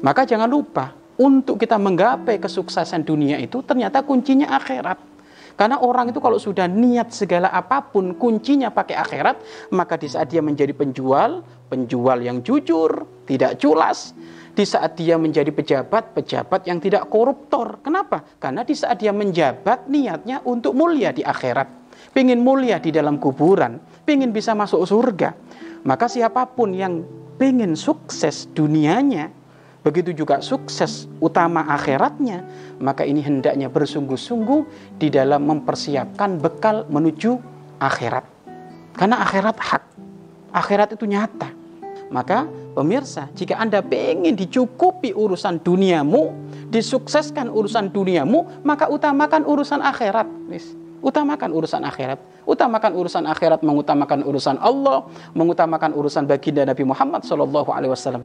Maka jangan lupa, untuk kita menggapai kesuksesan dunia itu ternyata kuncinya akhirat. Karena orang itu kalau sudah niat segala apa pun kuncinya pakai akhirat, maka di saat dia menjadi penjual, penjual yang jujur, tidak culas. Di saat dia menjadi pejabat, pejabat yang tidak koruptor. Kenapa? Karena di saat dia menjabat niatnya untuk mulia di akhirat. Pengen mulia di dalam kuburan, pengen bisa masuk surga. Maka siapa pun yang pengen sukses dunianya, begitu juga sukses utama akhiratnya, maka ini hendaknya bersungguh-sungguh di dalam mempersiapkan bekal menuju akhirat. Karena akhirat hak, akhirat itu nyata. Maka pemirsa, jika Anda ingin dicukupi urusan duniamu, disukseskan urusan duniamu, maka utamakan urusan akhirat. Utamakan urusan akhirat. Utamakan urusan akhirat, mengutamakan urusan Allah, mengutamakan urusan baginda Nabi Muhammad SAW.